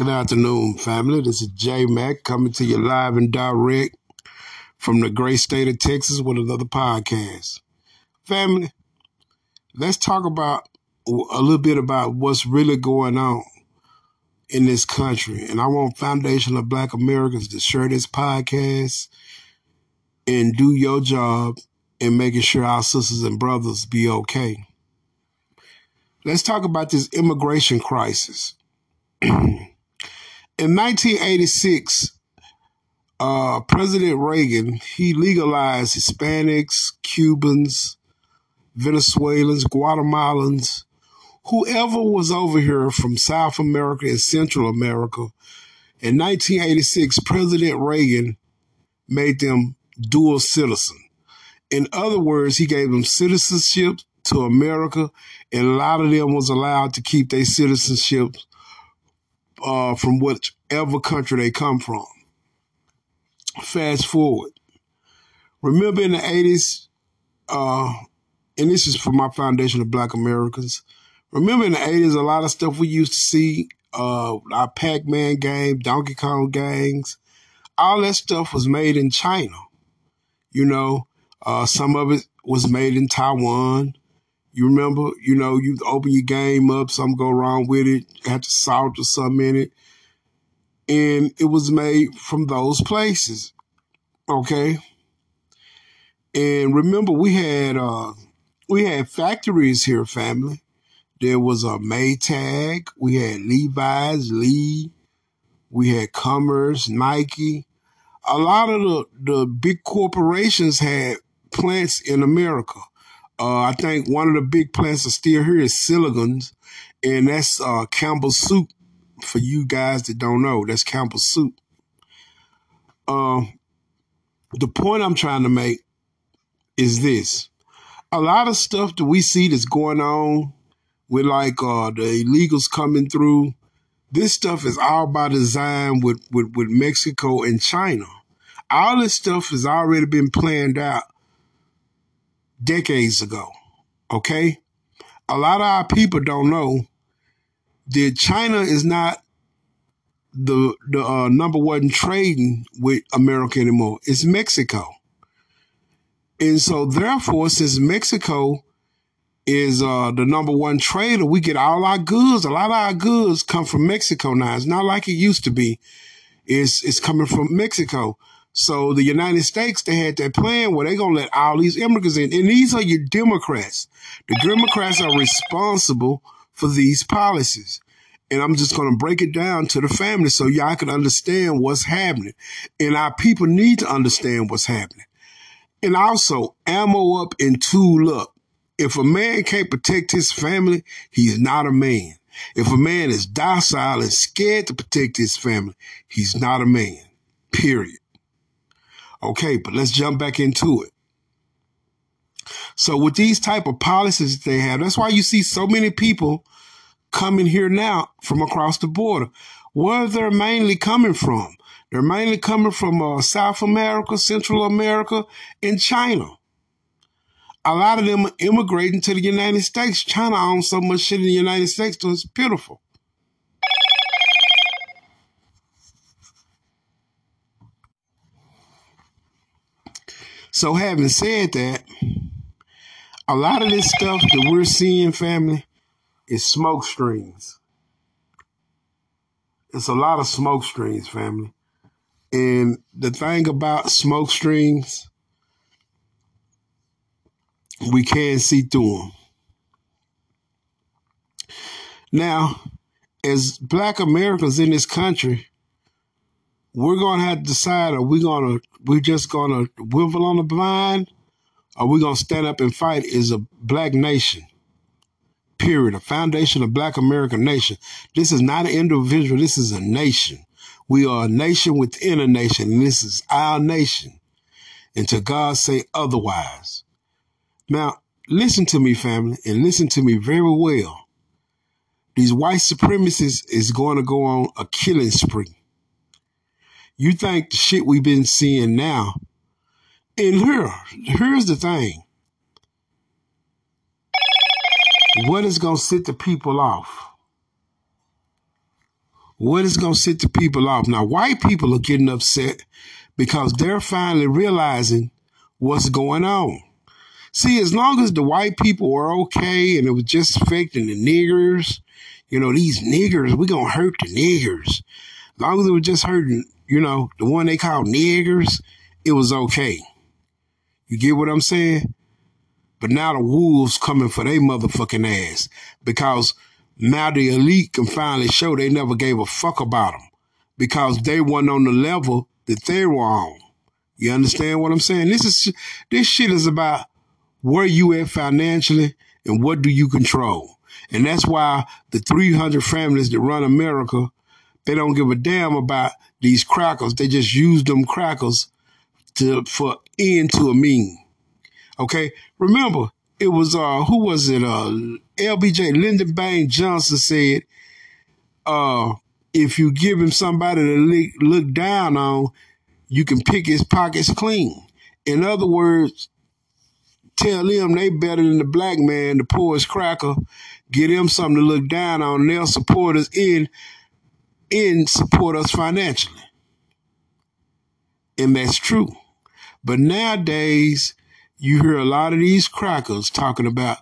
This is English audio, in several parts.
Good afternoon, family. This is J Mac coming to you live and direct from the great state of Texas with another podcast. Family, let's talk about a little bit about what's really going on in this country. And I want Foundation of Black Americans to share this podcast and do your job in making sure our sisters and brothers be okay. Let's talk about this immigration crisis. In 1986, uh, President Reagan, he legalized Hispanics, Cubans, Venezuelans, Guatemalans, whoever was over here from South America and Central America. In 1986, President Reagan made them dual citizen. In other words, he gave them citizenship to America, and a lot of them was allowed to keep their citizenship uh, from whichever country they come from. Fast forward. Remember in the 80s, uh, and this is for my Foundation of Black Americans. Remember in the 80s, a lot of stuff we used to see, uh, our Pac Man game, Donkey Kong gangs, all that stuff was made in China. You know, uh, some of it was made in Taiwan. You remember, you know, you open your game up, something go wrong with it, had to salt or something in it. And it was made from those places. Okay. And remember, we had uh we had factories here, family. There was a Maytag, we had Levi's, Lee, we had Converse, Nike. A lot of the, the big corporations had plants in America. Uh, I think one of the big plants are still here is Siligans, and that's uh, Campbell Soup. For you guys that don't know, that's Campbell Soup. Uh, the point I'm trying to make is this: a lot of stuff that we see that's going on with like uh, the illegals coming through. This stuff is all by design with, with, with Mexico and China. All this stuff has already been planned out decades ago. Okay? A lot of our people don't know that China is not the the uh, number one trading with America anymore. It's Mexico. And so therefore, since Mexico is uh, the number one trader, we get all our goods. A lot of our goods come from Mexico now. It's not like it used to be. It's it's coming from Mexico. So the United States, they had that plan where they're going to let all these immigrants in. And these are your Democrats. The Democrats are responsible for these policies. And I'm just going to break it down to the family so y'all can understand what's happening. And our people need to understand what's happening. And also, ammo up and tool up. If a man can't protect his family, he's not a man. If a man is docile and scared to protect his family, he's not a man. Period. Okay, but let's jump back into it. So with these type of policies that they have, that's why you see so many people coming here now from across the border. Where they're mainly coming from? They're mainly coming from uh, South America, Central America, and China. A lot of them are immigrating to the United States. China owns so much shit in the United States, so it's pitiful. So, having said that, a lot of this stuff that we're seeing, family, is smoke screens. It's a lot of smoke screens, family. And the thing about smoke screens, we can't see through them. Now, as black Americans in this country, we're gonna have to decide: are we gonna we just gonna wivel on the blind, or we gonna stand up and fight is a black nation? Period. A foundation of Black American nation. This is not an individual. This is a nation. We are a nation within a nation, and this is our nation. Until God say otherwise. Now, listen to me, family, and listen to me very well. These white supremacists is going to go on a killing spree. You think the shit we've been seeing now. And here, here's the thing. What is going to set the people off? What is going to set the people off? Now, white people are getting upset because they're finally realizing what's going on. See, as long as the white people were okay and it was just affecting the niggers, you know, these niggers, we gonna hurt the niggers. As long as it was just hurting, you know, the one they called niggers, it was okay. You get what I'm saying? But now the wolves coming for their motherfucking ass because now the elite can finally show they never gave a fuck about them because they weren't on the level that they were on. You understand what I'm saying? This is this shit is about where you at financially and what do you control. And that's why the 300 families that run America, they don't give a damn about these crackers. They just use them crackers to for end to a mean. Okay, remember it was uh who was it uh LBJ Lyndon Baines Johnson said uh if you give him somebody to look, look down on, you can pick his pockets clean. In other words, tell them they better than the black man, the poorest cracker. Get them something to look down on, they'll support us in, in support us financially. And that's true. But nowadays, you hear a lot of these crackers talking about,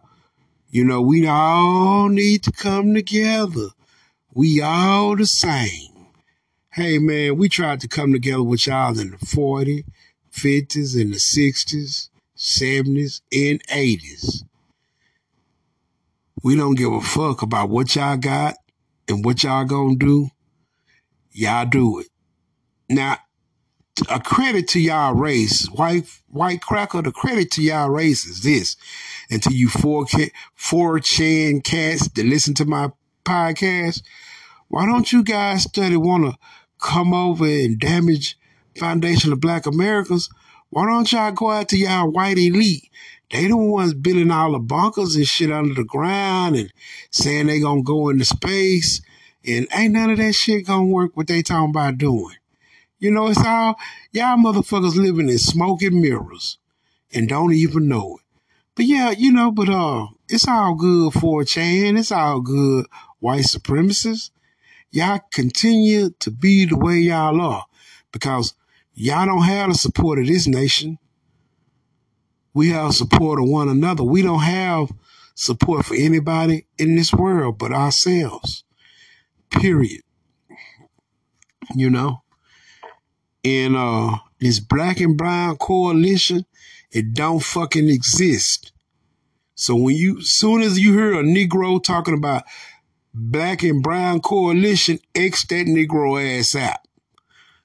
you know, we all need to come together. We all the same. Hey man, we tried to come together with y'all in the 40s, 50s, and the 60s, 70s, and 80s. We don't give a fuck about what y'all got and what y'all gonna do. Y'all do it. Now, a credit to y'all race, white white cracker. The credit to y'all race is this, and to you four four chan cats that listen to my podcast. Why don't you guys study want to come over and damage foundation of Black Americans? Why don't y'all go out to y'all white elite? They the ones building all the bunkers and shit under the ground and saying they gonna go into space. And ain't none of that shit gonna work what they talking about doing. You know, it's all y'all motherfuckers living in smoking mirrors and don't even know it. But yeah, you know, but uh, it's all good for Chan. It's all good, white supremacists. Y'all continue to be the way y'all are because y'all don't have the support of this nation. We have support of one another. We don't have support for anybody in this world but ourselves. Period. You know? And uh this black and brown coalition, it don't fucking exist. So when you soon as you hear a Negro talking about black and brown coalition, X that Negro ass out.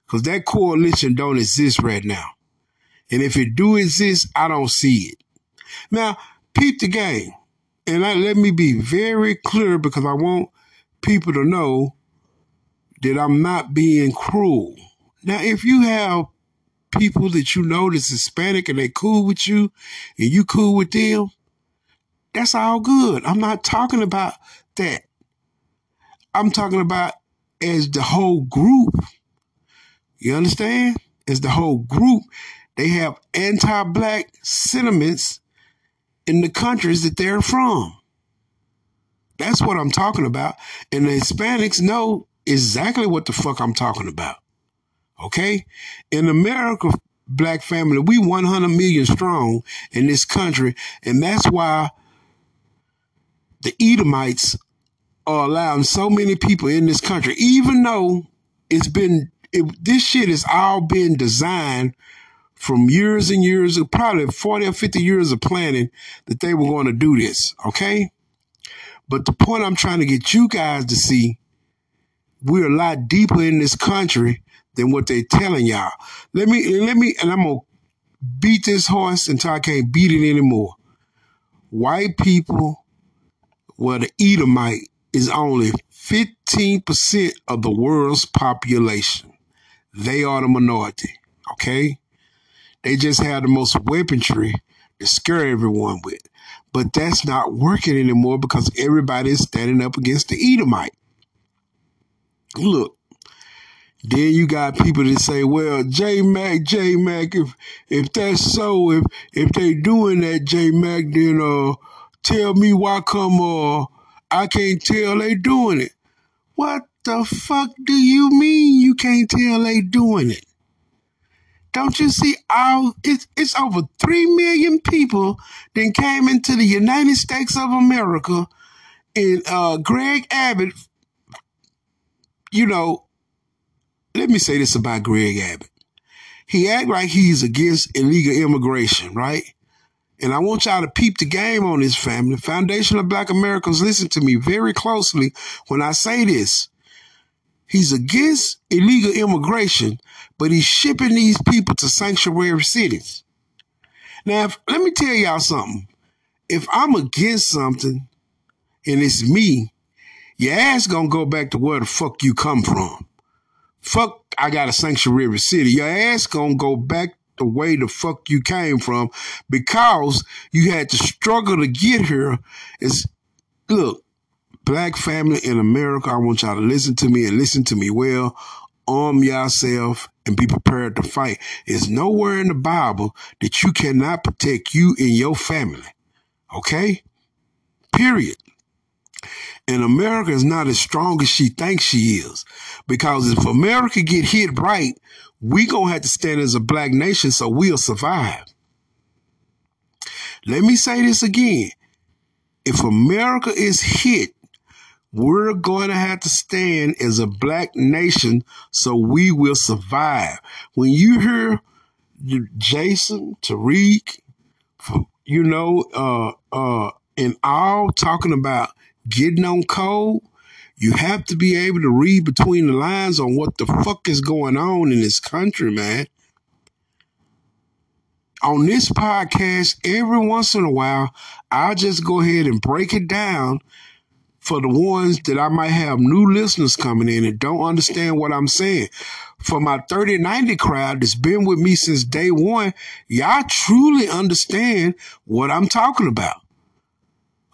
Cause that coalition don't exist right now. And if it do exist, I don't see it. Now, peep the game. And I, let me be very clear because I want people to know that I'm not being cruel. Now, if you have people that you know that's Hispanic and they cool with you and you cool with them, that's all good. I'm not talking about that. I'm talking about as the whole group. You understand? As the whole group, they have anti-black sentiments in the countries that they're from. That's what I'm talking about. And the Hispanics know exactly what the fuck I'm talking about. Okay? In America, black family, we 100 million strong in this country. And that's why the Edomites are allowing so many people in this country, even though it's been, it, this shit has all been designed from years and years of probably 40 or 50 years of planning that they were going to do this. Okay. But the point I'm trying to get you guys to see, we're a lot deeper in this country than what they're telling y'all. Let me, let me, and I'm to beat this horse until I can't beat it anymore. White people, well, the Edomite is only 15% of the world's population. They are the minority, okay? They just have the most weaponry to scare everyone with. But that's not working anymore because everybody is standing up against the Edomite. Look, then you got people that say, well, J Mac, J Mac, if if that's so, if if they doing that, J Mac, then uh tell me why come uh I can't tell they doing it. What the fuck do you mean you can't tell they doing it? Don't you see all it's it's over three million people that came into the United States of America and uh Greg Abbott, you know, let me say this about Greg Abbott. He act like he's against illegal immigration, right? And I want y'all to peep the game on this family. Foundation of Black Americans, listen to me very closely when I say this. He's against illegal immigration, but he's shipping these people to sanctuary cities. Now, if, let me tell y'all something. If I'm against something and it's me, your ass gonna go back to where the fuck you come from. Fuck, I got a sanctuary city. Your ass gonna go back the way the fuck you came from because you had to struggle to get here. Is look, black family in America, I want y'all to listen to me and listen to me well. Arm yourself and be prepared to fight. There's nowhere in the Bible that you cannot protect you and your family. Okay? Period. And America is not as strong as she thinks she is. Because if America get hit right, we gonna have to stand as a black nation so we'll survive. Let me say this again. If America is hit, we're going to have to stand as a black nation so we will survive. When you hear Jason, Tariq, you know, uh, uh, and all talking about getting on cold, you have to be able to read between the lines on what the fuck is going on in this country, man. On this podcast, every once in a while, I'll just go ahead and break it down for the ones that I might have new listeners coming in and don't understand what I'm saying. For my 3090 crowd that's been with me since day one, y'all truly understand what I'm talking about.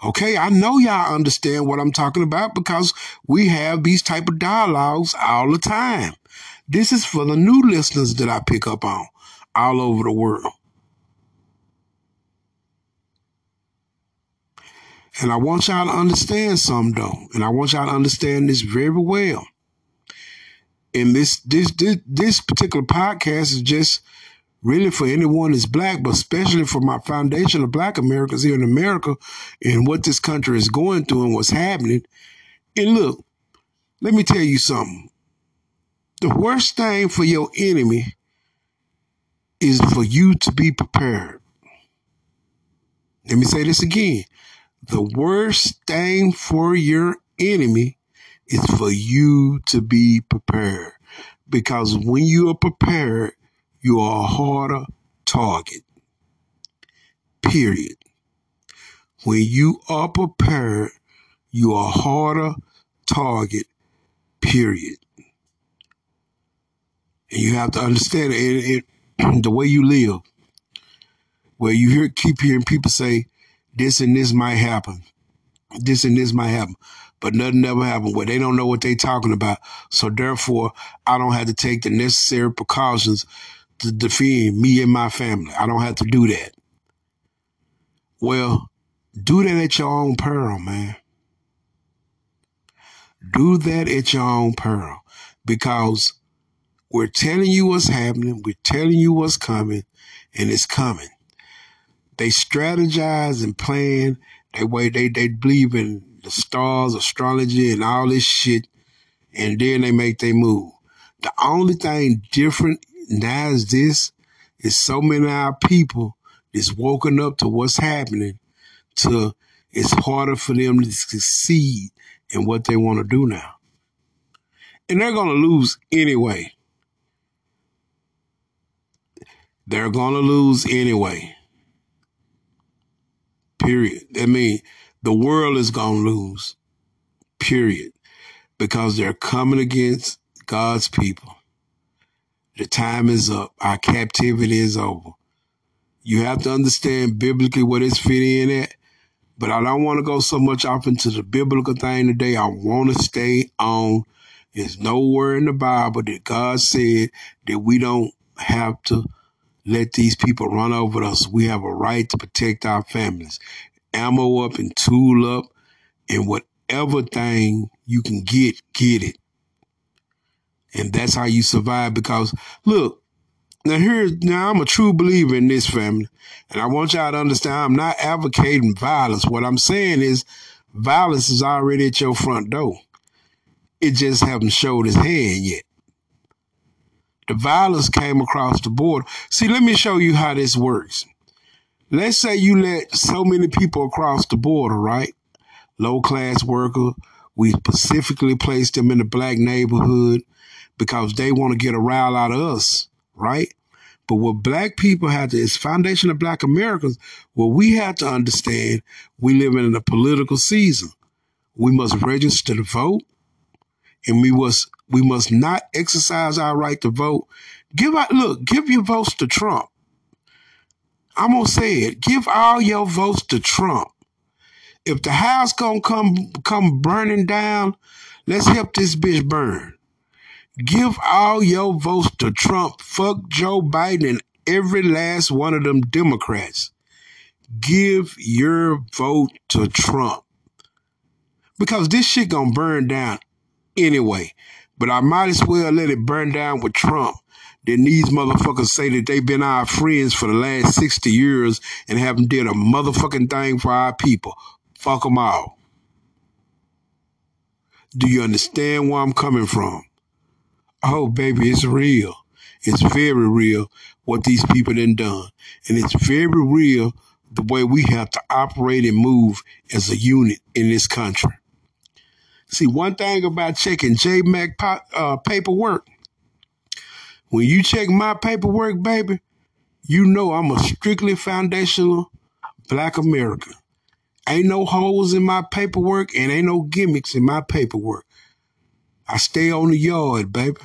Okay, I know y'all understand what I'm talking about because we have these type of dialogues all the time. This is for the new listeners that I pick up on all over the world. And I want y'all to understand something though, and I want y'all to understand this very well. And this this this this particular podcast is just really for anyone that's black, but especially for my foundation of black Americans here in America and what this country is going through and what's happening. And look, let me tell you something. The worst thing for your enemy is for you to be prepared. Let me say this again. The worst thing for your enemy is for you to be prepared. Because when you are prepared, you are a harder target. Period. When you are prepared, you are a harder target. Period. And you have to understand it, it the way you live. Where you hear keep hearing people say, this and this might happen. This and this might happen. But nothing ever happened where they don't know what they're talking about. So therefore, I don't have to take the necessary precautions to defend me and my family. I don't have to do that. Well, do that at your own peril, man. Do that at your own peril because we're telling you what's happening. We're telling you what's coming and it's coming. They strategize and plan. They way they, they believe in the stars, astrology and all this shit. And then they make their move. The only thing different now is this is so many of our people is woken up to what's happening to it's harder for them to succeed in what they want to do now. And they're to lose anyway. They're to lose anyway. Period. I mean, the world is going to lose. Period. Because they're coming against God's people. The time is up. Our captivity is over. You have to understand biblically what it's fitting in at. But I don't want to go so much off into the biblical thing today. I want to stay on. There's nowhere in the Bible that God said that we don't have to let these people run over us. We have a right to protect our families. Ammo up and tool up and whatever thing you can get, get it. And that's how you survive because look, now here now I'm a true believer in this family. And I want y'all to understand I'm not advocating violence. What I'm saying is violence is already at your front door. It just haven't showed its hand yet. The violence came across the border. See, let me show you how this works. Let's say you let so many people across the border, right? Low class worker. We specifically placed them in the black neighborhood because they want to get a rile out of us, right? But what black people have to, is foundation of black Americans, what we have to understand, we live in a political season. We must register to vote and we must we must not exercise our right to vote. Give out look, give your votes to Trump. I'm gonna say it. Give all your votes to Trump. If the house gonna come come burning down, let's help this bitch burn. Give all your votes to Trump. Fuck Joe Biden and every last one of them Democrats. Give your vote to Trump. Because this shit gonna burn down anyway. But I might as well let it burn down with Trump than these motherfuckers say that they've been our friends for the last 60 years and haven't did a motherfucking thing for our people. Fuck them all. Do you understand where I'm coming from? oh baby, it's real. It's very real what these people done done. And it's very real the way we have to operate and move as a unit in this country. See, one thing about checking JMAC uh, paperwork, when you check my paperwork, baby, you know I'm a strictly foundational black American. Ain't no holes in my paperwork and ain't no gimmicks in my paperwork. I stay on the yard, baby.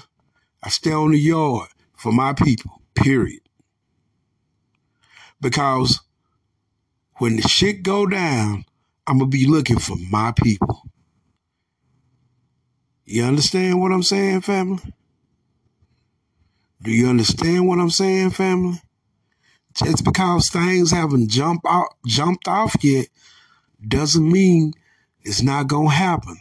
I stay on the yard for my people, period. Because when the shit go down, I'm to be looking for my people. You understand what I'm saying, family? Do you understand what I'm saying, family? Just because things haven't jumped out, jumped off yet doesn't mean it's not to happen.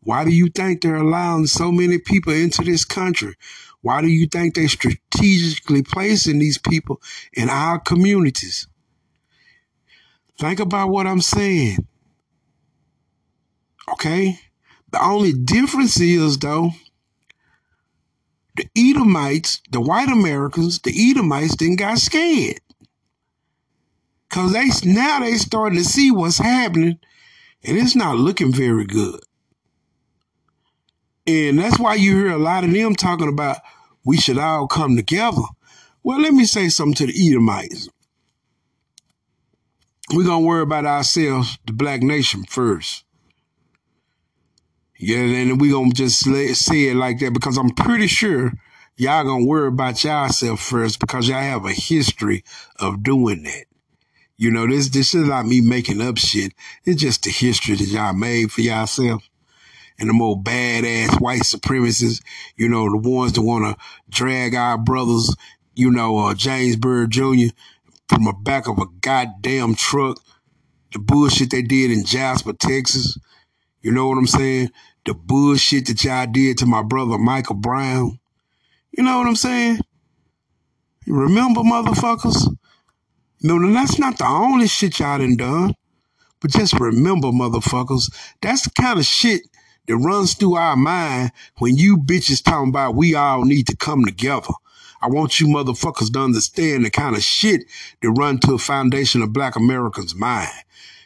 Why do you think they're allowing so many people into this country? Why do you think they're strategically placing these people in our communities? Think about what I'm saying. Okay? The only difference is, though, the Edomites, the white Americans, the Edomites didn't got scared. Cause they now they starting to see what's happening, and it's not looking very good. And that's why you hear a lot of them talking about we should all come together. Well, let me say something to the Edomites. We're to worry about ourselves, the black nation, first. Yeah, and going to just say it like that because I'm pretty sure y'all to worry about yourself first because y'all have a history of doing that. You know, this, this is not me making up shit. It's just the history that y'all made for yourself and the more badass white supremacists, you know, the ones that want to drag our brothers, you know, uh, James Byrd Jr. from the back of a goddamn truck. The bullshit they did in Jasper, Texas. You know what I'm saying? The bullshit that y'all did to my brother Michael Brown. You know what I'm saying? You remember, motherfuckers? No, that's not the only shit y'all done done. But just remember, motherfuckers, that's the kind of shit that runs through our mind when you bitches talking about we all need to come together. I want you motherfuckers to understand the kind of shit that run to a foundation of black Americans' mind.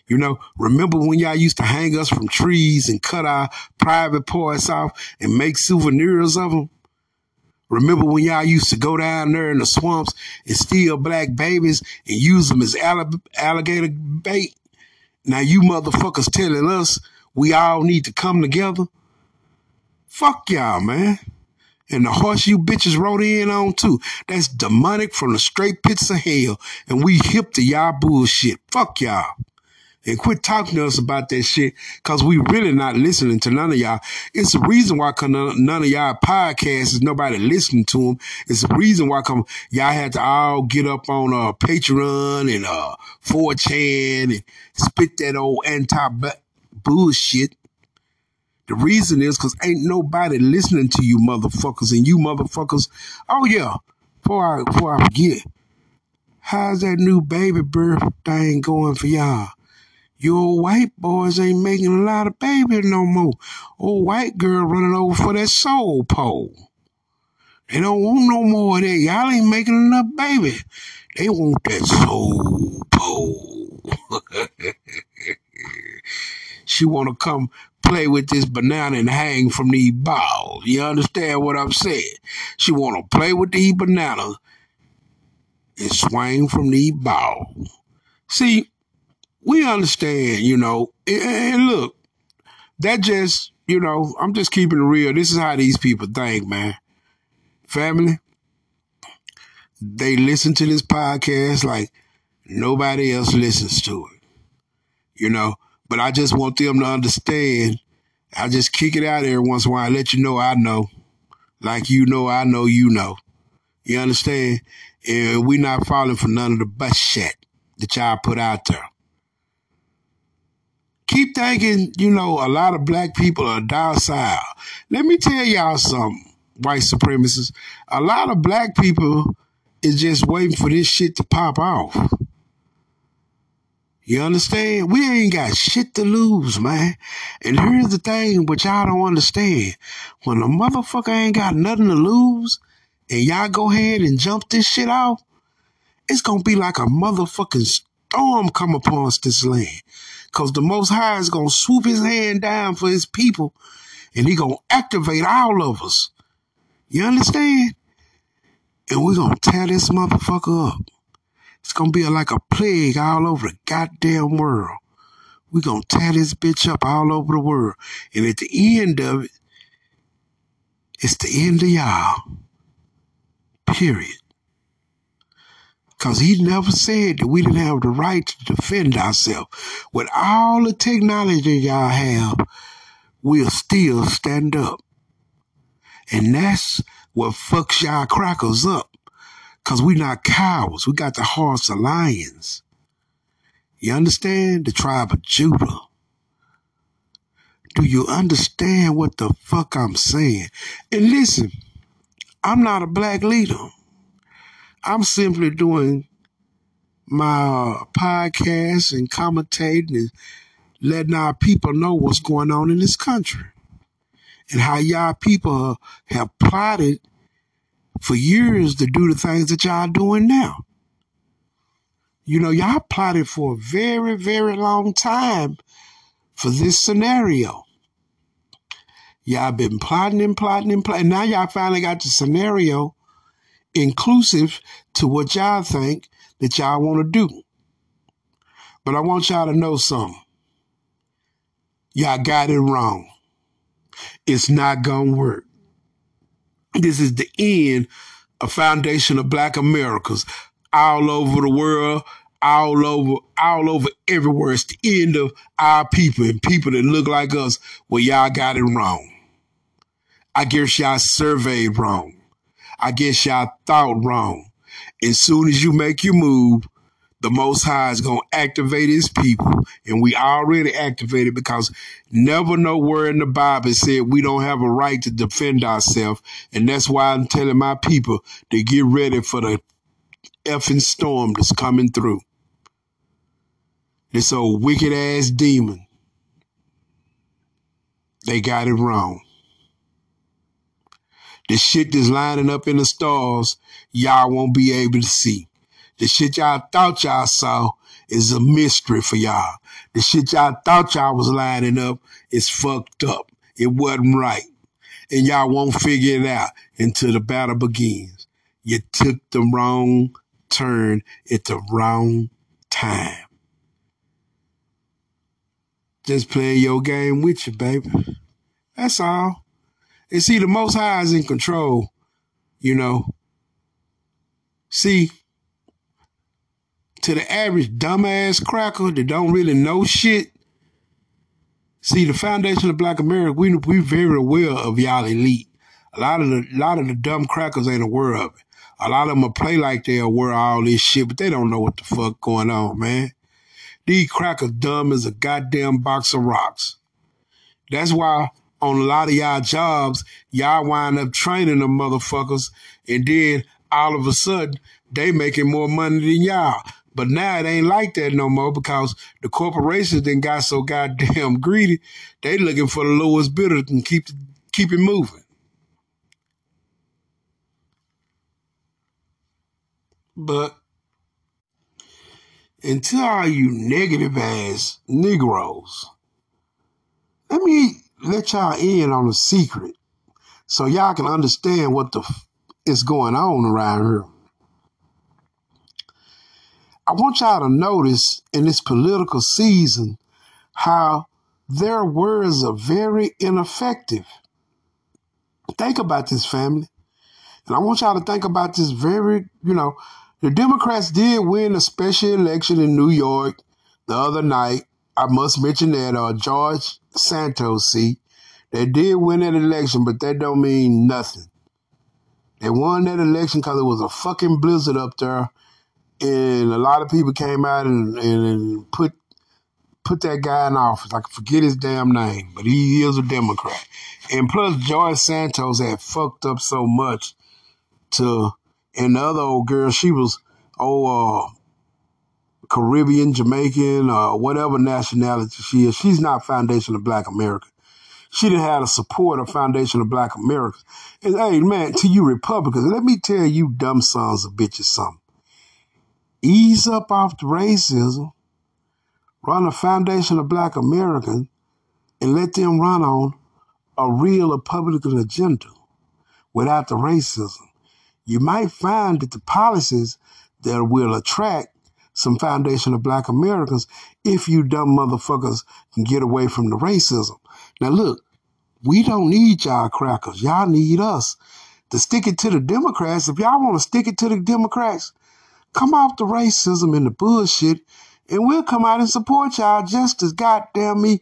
You know, remember when y'all used to hang us from trees and cut our private parts off and make souvenirs of them? Remember when y'all used to go down there in the swamps and steal black babies and use them as alligator bait? Now you motherfuckers telling us we all need to come together. Fuck y'all, man. And the horse you bitches rode in on too. That's demonic from the straight pits of hell. And we hip to y'all bullshit. Fuck y'all. And quit talking to us about that shit because we really not listening to none of y'all. It's the reason why none of y'all podcasts is nobody listening to them. It's the reason why come y'all had to all get up on uh, Patreon and uh, 4chan and spit that old anti bullshit The reason is because ain't nobody listening to you motherfuckers and you motherfuckers. Oh yeah, before I before I forget, how's that new baby birth thing going for y'all? You old white boys ain't making a lot of babies no more. Old white girl running over for that soul pole. They don't want no more of that. Y'all ain't making enough baby. They want that soul pole. she want to come play with this banana and hang from these balls. You understand what I'm saying? She want to play with these banana and swing from these balls. See, we understand, you know, and look, that just, you know, I'm just keeping it real. This is how these people think, man. Family, they listen to this podcast like nobody else listens to it, you know. But I just want them to understand. I just kick it out every once in a while, let you know I know. Like you know, I know you know. You understand? And we not falling for none of the bullshit that y'all put out there keep thinking, you know, a lot of black people are docile. Let me tell y'all something, white supremacists. A lot of black people is just waiting for this shit to pop off. You understand? We ain't got shit to lose, man. And here's the thing, which y'all don't understand. When a motherfucker ain't got nothing to lose, and y'all go ahead and jump this shit off, it's gonna be like a motherfucking storm come upon this land. Cause the Most High is gonna swoop his hand down for his people and he gonna activate all of us. You understand? And we're gonna tear this motherfucker up. It's gonna be like a plague all over the goddamn world. We're gonna tear this bitch up all over the world. And at the end of it, it's the end of y'all. Period. Because he never said that we didn't have the right to defend ourselves. With all the technology y'all have, we'll still stand up. And that's what fucks y'all crackers up. Because we not cowards. We got the hearts of lions. You understand? The tribe of Judah. Do you understand what the fuck I'm saying? And listen, I'm not a black leader. I'm simply doing my uh, podcast and commentating and letting our people know what's going on in this country and how y'all people have plotted for years to do the things that y'all doing now. You know, y'all plotted for a very, very long time for this scenario. Y'all been plotting and plotting and plotting. Now y'all finally got the scenario inclusive to what y'all think that y'all want to do. But I want y'all to know something. Y'all got it wrong. It's not going to work. This is the end of Foundation of Black Americas all over the world, all over, all over everywhere. It's the end of our people and people that look like us. Well, y'all got it wrong. I guess y'all surveyed wrong. I guess y'all thought wrong. As soon as you make your move, the Most High is going to activate his people. And we already activated because never nowhere in the Bible said we don't have a right to defend ourselves. And that's why I'm telling my people to get ready for the effing storm that's coming through. This old wicked ass demon. They got it wrong. The shit that's lining up in the stars, y'all won't be able to see. The shit y'all thought y'all saw is a mystery for y'all. The shit y'all thought y'all was lining up is fucked up. It wasn't right. And y'all won't figure it out until the battle begins. You took the wrong turn at the wrong time. Just playing your game with you, baby. That's all. And see, the Most High is in control, you know. See, to the average dumbass cracker that don't really know shit, see, the foundation of Black America, we we very aware of y'all elite. A lot of the lot of the dumb crackers ain't aware of it. A lot of them will play like they're aware of all this shit, but they don't know what the fuck going on, man. These crackers dumb as a goddamn box of rocks. That's why on a lot of y'all jobs, y'all wind up training them motherfuckers, and then all of a sudden they making more money than y'all. But now it ain't like that no more because the corporations then got so goddamn greedy. They looking for the lowest bidder and keep keep it moving. But until all you negative ass Negroes, let me let y'all in on a secret so y'all can understand what the f- is going on around here. I want y'all to notice in this political season how their words are very ineffective. Think about this, family. And I want y'all to think about this very, you know, the Democrats did win a special election in New York the other night. I must mention that uh, George Santos, see, they did win that election, but that don't mean nothing. They won that election because it was a fucking blizzard up there, and a lot of people came out and, and, and put put that guy in office. I forget his damn name, but he is a Democrat. And plus, George Santos had fucked up so much to, and the other old girl, she was, oh, uh, Caribbean, Jamaican, or whatever nationality she is. She's not Foundation of Black America. She didn't have the support of Foundation of Black Americans. And hey, man, to you Republicans, let me tell you dumb sons of bitches something. Ease up off the racism, run a Foundation of Black Americans, and let them run on a real Republican agenda without the racism. You might find that the policies that will attract some Foundation of Black Americans if you dumb motherfuckers can get away from the racism. Now look, we don't need y'all crackers. Y'all need us to stick it to the Democrats. If y'all want to stick it to the Democrats, come off the racism and the bullshit, and we'll come out and support y'all just as goddamn me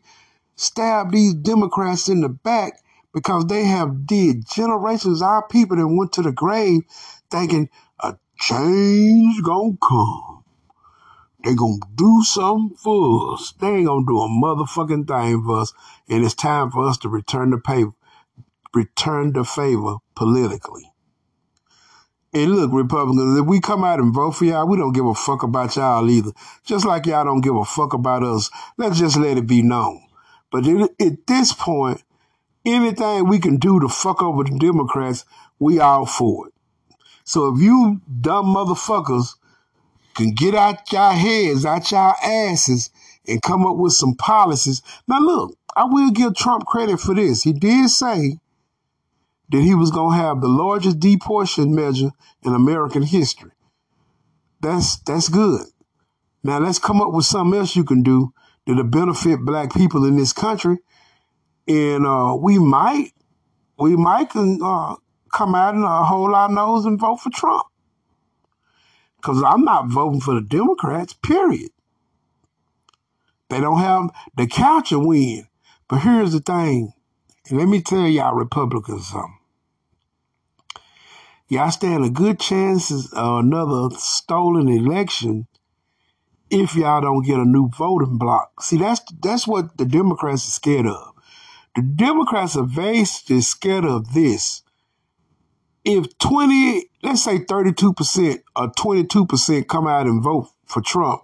stab these Democrats in the back because they have did generations of our people that went to the grave thinking a change gonna come. They gonna do something for us. They ain't gonna do a motherfucking thing for us. And it's time for us to return the pay, return the favor politically. And look, Republicans, if we come out and vote for y'all, we don't give a fuck about y'all either. Just like y'all don't give a fuck about us. Let's just let it be known. But at this point, anything we can do to fuck over the Democrats, we all for it. So if you dumb motherfuckers can get out y'all heads, out y'all asses, and come up with some policies. Now look, I will give Trump credit for this. He did say that he was going to have the largest deportation measure in American history. That's that's good. Now let's come up with something else you can do that'll benefit black people in this country, and uh, we might we might uh, come out and uh, hold our nose and vote for Trump. Because I'm not voting for the Democrats. Period. They don't have the couch win. But here's the thing, and let me tell y'all Republicans something. Y'all stand a good chance of another stolen election if y'all don't get a new voting block. See, that's that's what the Democrats are scared of. The Democrats are very scared of this. If 20, let's say 32% or 22% come out and vote for Trump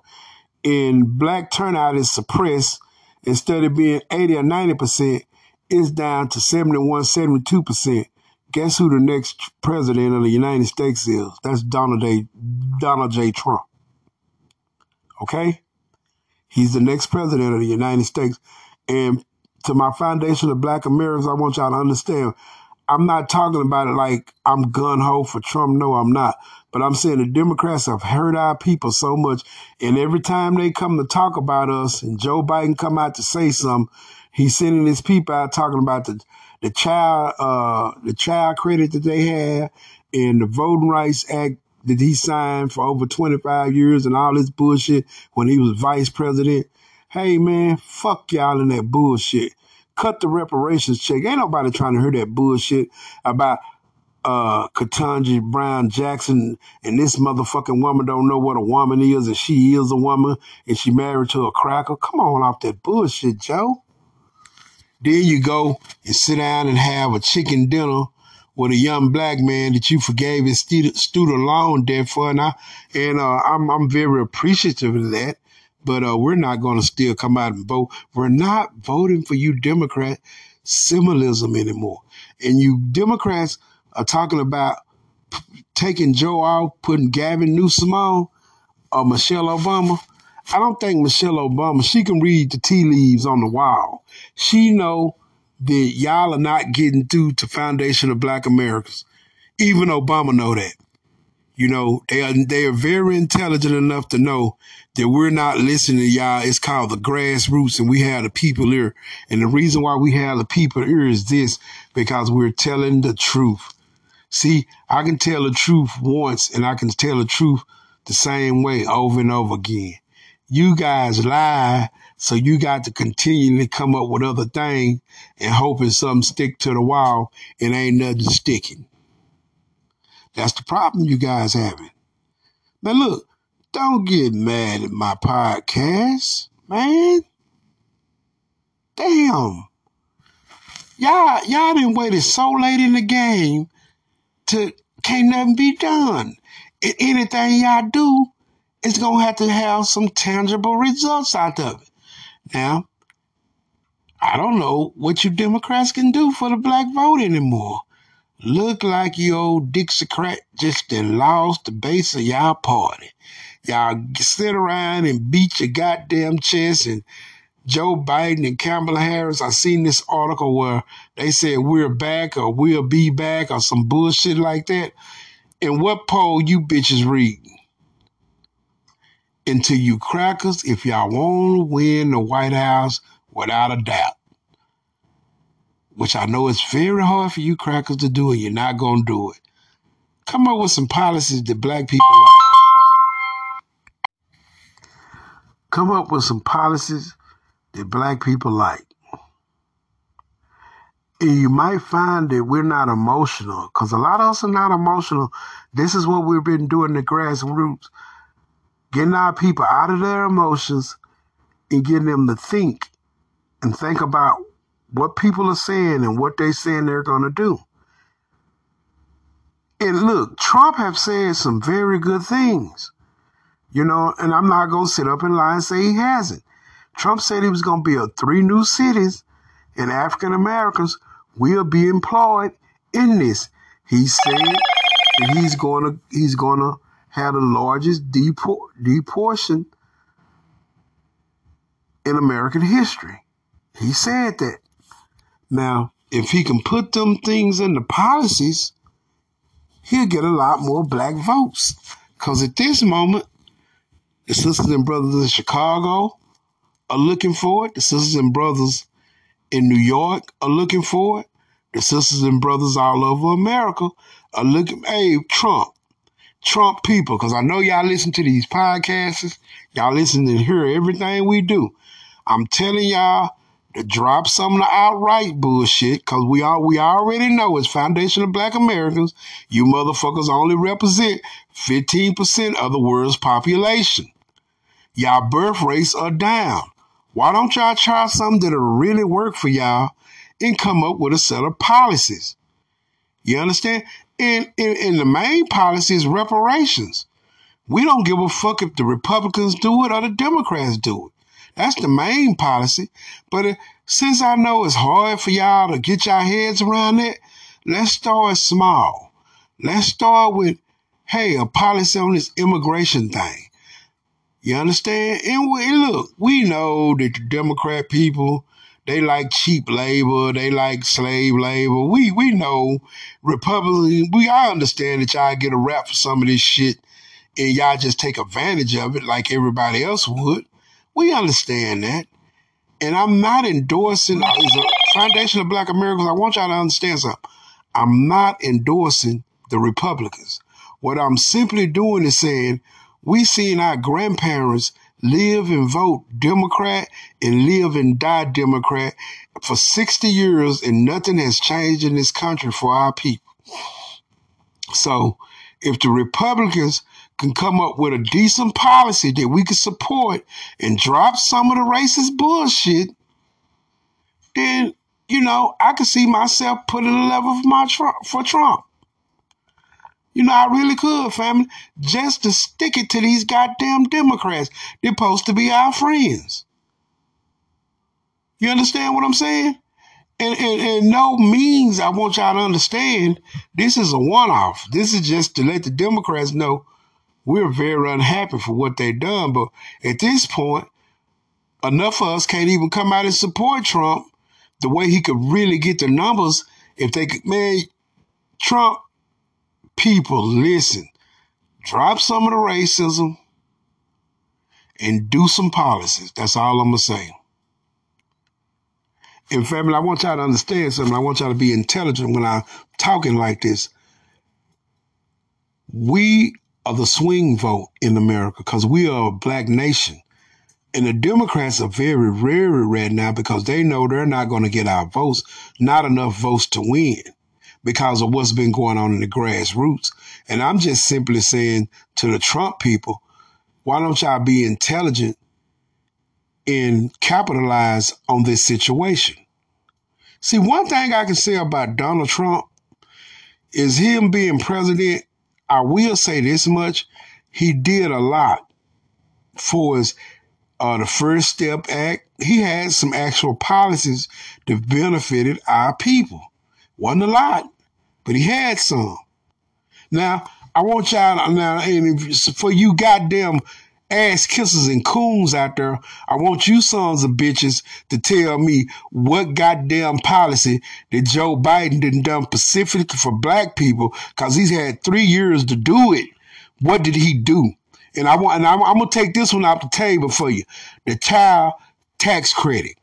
and black turnout is suppressed, instead of being 80 or 90%, it's down to 71, 72%. Guess who the next president of the United States is? That's Donald J. Donald J. Trump. Okay? He's the next president of the United States. And to my foundation of black Americans, I want y'all to understand I'm not talking about it like I'm gun ho for Trump. No, I'm not. But I'm saying the Democrats have hurt our people so much. And every time they come to talk about us and Joe Biden come out to say something, he's sending his people out talking about the the child uh the child credit that they have and the Voting Rights Act that he signed for over 25 years and all this bullshit when he was vice president. Hey man, fuck y'all in that bullshit. Cut the reparations check. Ain't nobody trying to hear that bullshit about uh Ketanji Brown Jackson and this motherfucking woman don't know what a woman is and she is a woman and she married to a cracker. Come on off that bullshit, Joe. Then you go and sit down and have a chicken dinner with a young black man that you forgave his student loan debt for, and I and uh, I'm I'm very appreciative of that. But uh, we're not going to still come out and vote. We're not voting for you Democrat symbolism anymore. And you Democrats are talking about p- taking Joe out, putting Gavin Newsom on, or Michelle Obama. I don't think Michelle Obama, she can read the tea leaves on the wall. She know that y'all are not getting through to foundation of black Americans. Even Obama know that. You know, they are they are very intelligent enough to know that we're not listening to y'all. It's called the grassroots and we have the people here. And the reason why we have the people here is this, because we're telling the truth. See, I can tell the truth once and I can tell the truth the same way over and over again. You guys lie, so you got to continually come up with other things and hoping something stick to the wall and ain't nothing sticking. That's the problem you guys having. Now look, don't get mad at my podcast, man. Damn. Y'all, y'all didn't waited so late in the game to can't nothing be done. And anything y'all do is gonna have to have some tangible results out of it. Now, I don't know what you Democrats can do for the black vote anymore. Look like you old Dixiecrat just done lost the base of y'all party. Y'all sit around and beat your goddamn chest and Joe Biden and Kamala Harris. I seen this article where they said we're back or we'll be back or some bullshit like that. And what poll you bitches read? Into you crackers, if y'all want to win the White House without a doubt which I know is very hard for you crackers to do, and you're not going to do it. Come up with some policies that black people like. Come up with some policies that black people like. And you might find that we're not emotional, because a lot of us are not emotional. This is what we've been doing the grassroots, getting our people out of their emotions and getting them to think and think about what people are saying and what they saying they're going to do. And look, Trump have said some very good things, you know, and I'm not going to sit up and lie and say he hasn't. Trump said he was going to build three new cities and African Americans will be employed in this. He said he's going to, he's going to have the largest deport, deportation in American history. He said that. Now, if he can put them things in the policies, he'll get a lot more black votes. Because at this moment, the sisters and brothers in Chicago are looking for it. The sisters and brothers in New York are looking for it. The sisters and brothers all over America are looking. Hey, Trump, Trump people, because I know y'all listen to these podcasts. Y'all listen and hear everything we do. I'm telling y'all, drop some of the outright bullshit, cause we all we already know as Foundation of Black Americans, you motherfuckers only represent 15% of the world's population. Y'all birth rates are down. Why don't y'all try something that'll really work for y'all and come up with a set of policies? You understand? And, and, and the main policy is reparations. We don't give a fuck if the Republicans do it or the Democrats do it. That's the main policy. But it, since I know it's hard for y'all to get your heads around it, let's start small. Let's start with, hey, a policy on this immigration thing. You understand? And we, look, we know that the Democrat people, they like cheap labor, they like slave labor. We we know Republican, we I understand that y'all get a rap for some of this shit and y'all just take advantage of it like everybody else would. We understand that. And I'm not endorsing uh, as a Foundation of Black Americans. I want y'all to understand something. I'm not endorsing the Republicans. What I'm simply doing is saying we seen our grandparents live and vote Democrat and live and die Democrat for 60 years and nothing has changed in this country for our people. So if the Republicans can come up with a decent policy that we can support and drop some of the racist bullshit, then you know, I could see myself putting a level for my Trump, for Trump. You know, I really could, family, just to stick it to these goddamn Democrats. They're supposed to be our friends. You understand what I'm saying? And, and, and no means I want y'all to understand this is a one off. This is just to let the Democrats know we're very unhappy for what they've done. But at this point, enough of us can't even come out and support Trump the way he could really get the numbers if they could, man, Trump people, listen, drop some of the racism and do some policies. That's all I'm going to say. And family, I want y'all to understand something. I want y'all to be intelligent when I'm talking like this. We are the swing vote in America because we are a black nation. And the Democrats are very very right now because they know they're not going to get our votes, not enough votes to win because of what's been going on in the grassroots. And I'm just simply saying to the Trump people, why don't y'all be intelligent and capitalize on this situation? See, one thing I can say about Donald Trump is him being president. I will say this much: he did a lot for his uh, the First Step Act. He had some actual policies that benefited our people. Wasn't a lot, but he had some. Now, I want y'all now, and for you goddamn ass kissers and coons out there, I want you sons of bitches to tell me what goddamn policy that Joe Biden didn't done specifically for black people, because he's had three years to do it. What did he do? And I want, and I'm, I'm gonna take this one off the table for you: the child tax credit.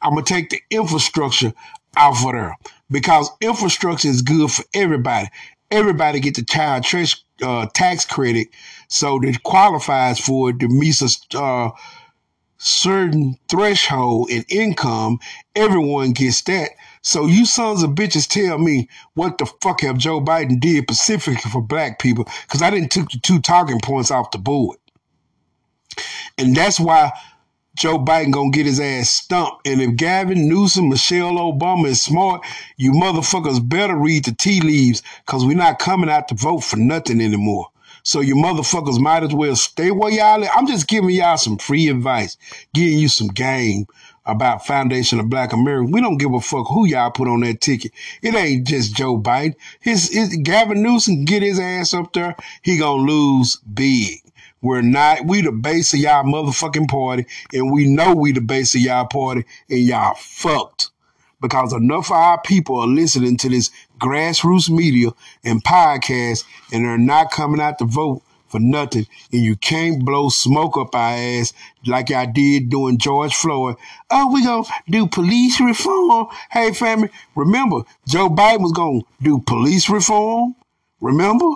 I'm gonna take the infrastructure off for there because infrastructure is good for everybody. Everybody get the child trash, uh, tax credit, so that qualifies for it to meet a uh, certain threshold in income. Everyone gets that. So you sons of bitches tell me what the fuck have Joe Biden did specifically for black people? Because I didn't took the two talking points off the board, and that's why Joe Biden gonna get his ass stumped. And if Gavin Newsom, Michelle Obama is smart, you motherfuckers better read the tea leaves because we're not coming out to vote for nothing anymore. So you motherfuckers might as well stay where y'all at. I'm just giving y'all some free advice, giving you some game about Foundation of Black America. We don't give a fuck who y'all put on that ticket. It ain't just Joe Biden. His, his Gavin Newsom get his ass up there, he gonna lose big. We're not, we the base of y'all motherfucking party, and we know we the base of y'all party, and y'all fucked. Because enough of our people are listening to this grassroots media and podcasts, and they're not coming out to vote for nothing. And you can't blow smoke up our ass like I did doing George Floyd. Oh, we gonna do police reform. Hey, family, remember, Joe Biden was gonna do police reform. Remember?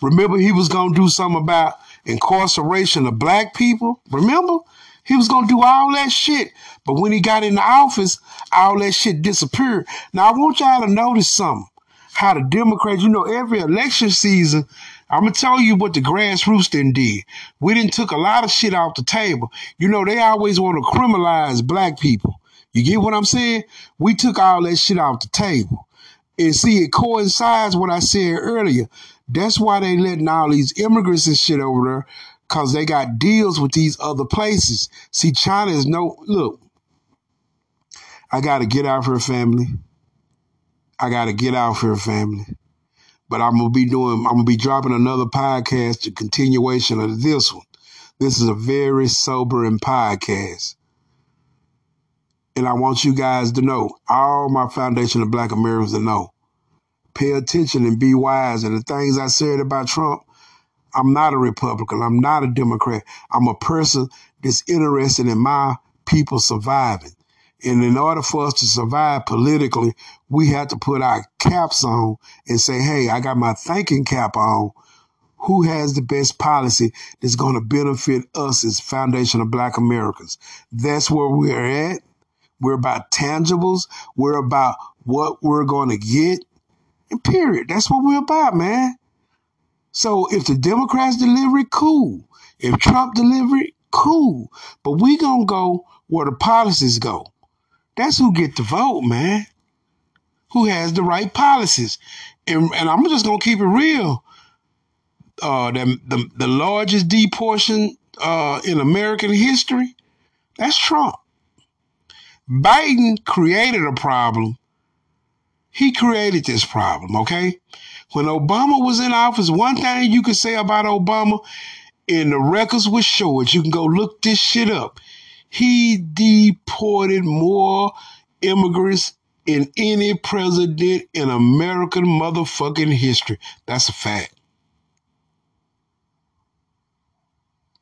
Remember he was gonna do something about incarceration of black people. Remember? He was going to do all that shit. But when he got in the office, all that shit disappeared. Now, I want y'all to notice something. How the Democrats, you know, every election season, I'm going to tell you what the grassroots then did. We didn't took a lot of shit off the table. You know, they always want to criminalize black people. You get what I'm saying? We took all that shit off the table. And see, it coincides what I said earlier. That's why they letting all these immigrants and shit over there, cause they got deals with these other places. See, China is no look. I gotta get out here, family. I gotta get out of here, family. But I'm gonna be doing. I'm gonna be dropping another podcast, a continuation of this one. This is a very sobering podcast. And I want you guys to know, all my Foundation of Black Americans to know, pay attention and be wise. And the things I said about Trump, I'm not a Republican. I'm not a Democrat. I'm a person that's interested in my people surviving. And in order for us to survive politically, we have to put our caps on and say, hey, I got my thinking cap on. Who has the best policy that's going to benefit us as Foundation of Black Americans? That's where we're at. We're about tangibles. We're about what we're going to get. And period. That's what we're about, man. So if the Democrats deliver it, cool. If Trump deliver it, cool. But we gonna go where the policies go. That's who get the vote, man. Who has the right policies. And, and I'm just gonna keep it real. Uh, the, the, the largest deportation uh, in American history, that's Trump. Biden created a problem. He created this problem, okay? When Obama was in office, one thing you could say about Obama, and the records will show it. You can go look this shit up. He deported more immigrants in any president in American motherfucking history. That's a fact.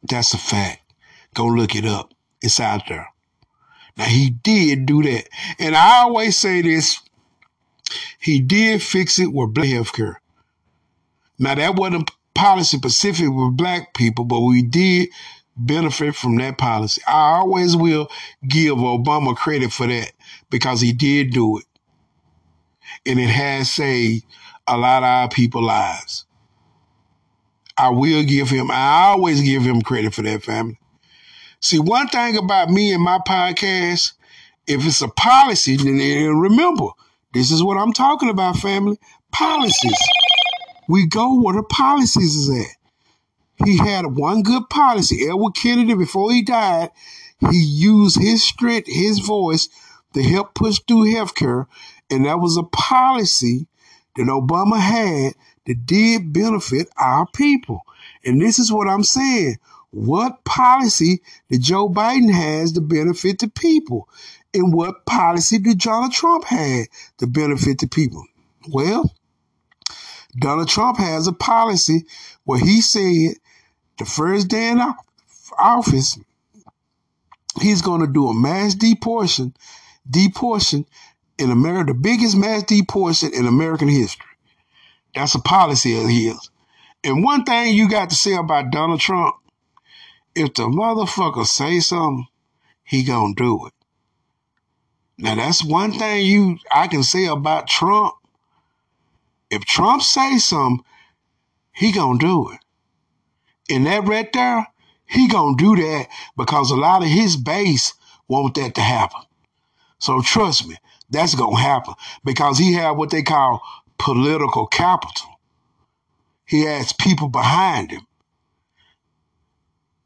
That's a fact. Go look it up. It's out there. Now he did do that. And I always say this. He did fix it with black health care. Now that wasn't policy specific with black people, but we did benefit from that policy. I always will give Obama credit for that because he did do it. And it has saved a lot of our people lives. I will give him, I always give him credit for that family. See, one thing about me and my podcast, if it's a policy, then remember, this is what I'm talking about, family. Policies. We go where the policies is at. He had one good policy. Edward Kennedy, before he died, he used his strength, his voice to help push through healthcare. And that was a policy that Obama had that did benefit our people. And this is what I'm saying. What policy did Joe Biden has to benefit the people? And what policy did Donald Trump have to benefit the people? Well, Donald Trump has a policy where he said the first day in office, he's going to do a mass deportation, deportation in America, the biggest mass deportation in American history. That's a policy of his. And one thing you got to say about Donald Trump, if the motherfucker say something, he gonna do it. Now that's one thing you I can say about Trump. If Trump say something, he gonna do it. And that right there, he gonna do that because a lot of his base want that to happen. So trust me, that's gonna happen because he have what they call political capital. He has people behind him.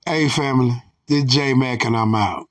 Hey family, this is J Mac and I'm out.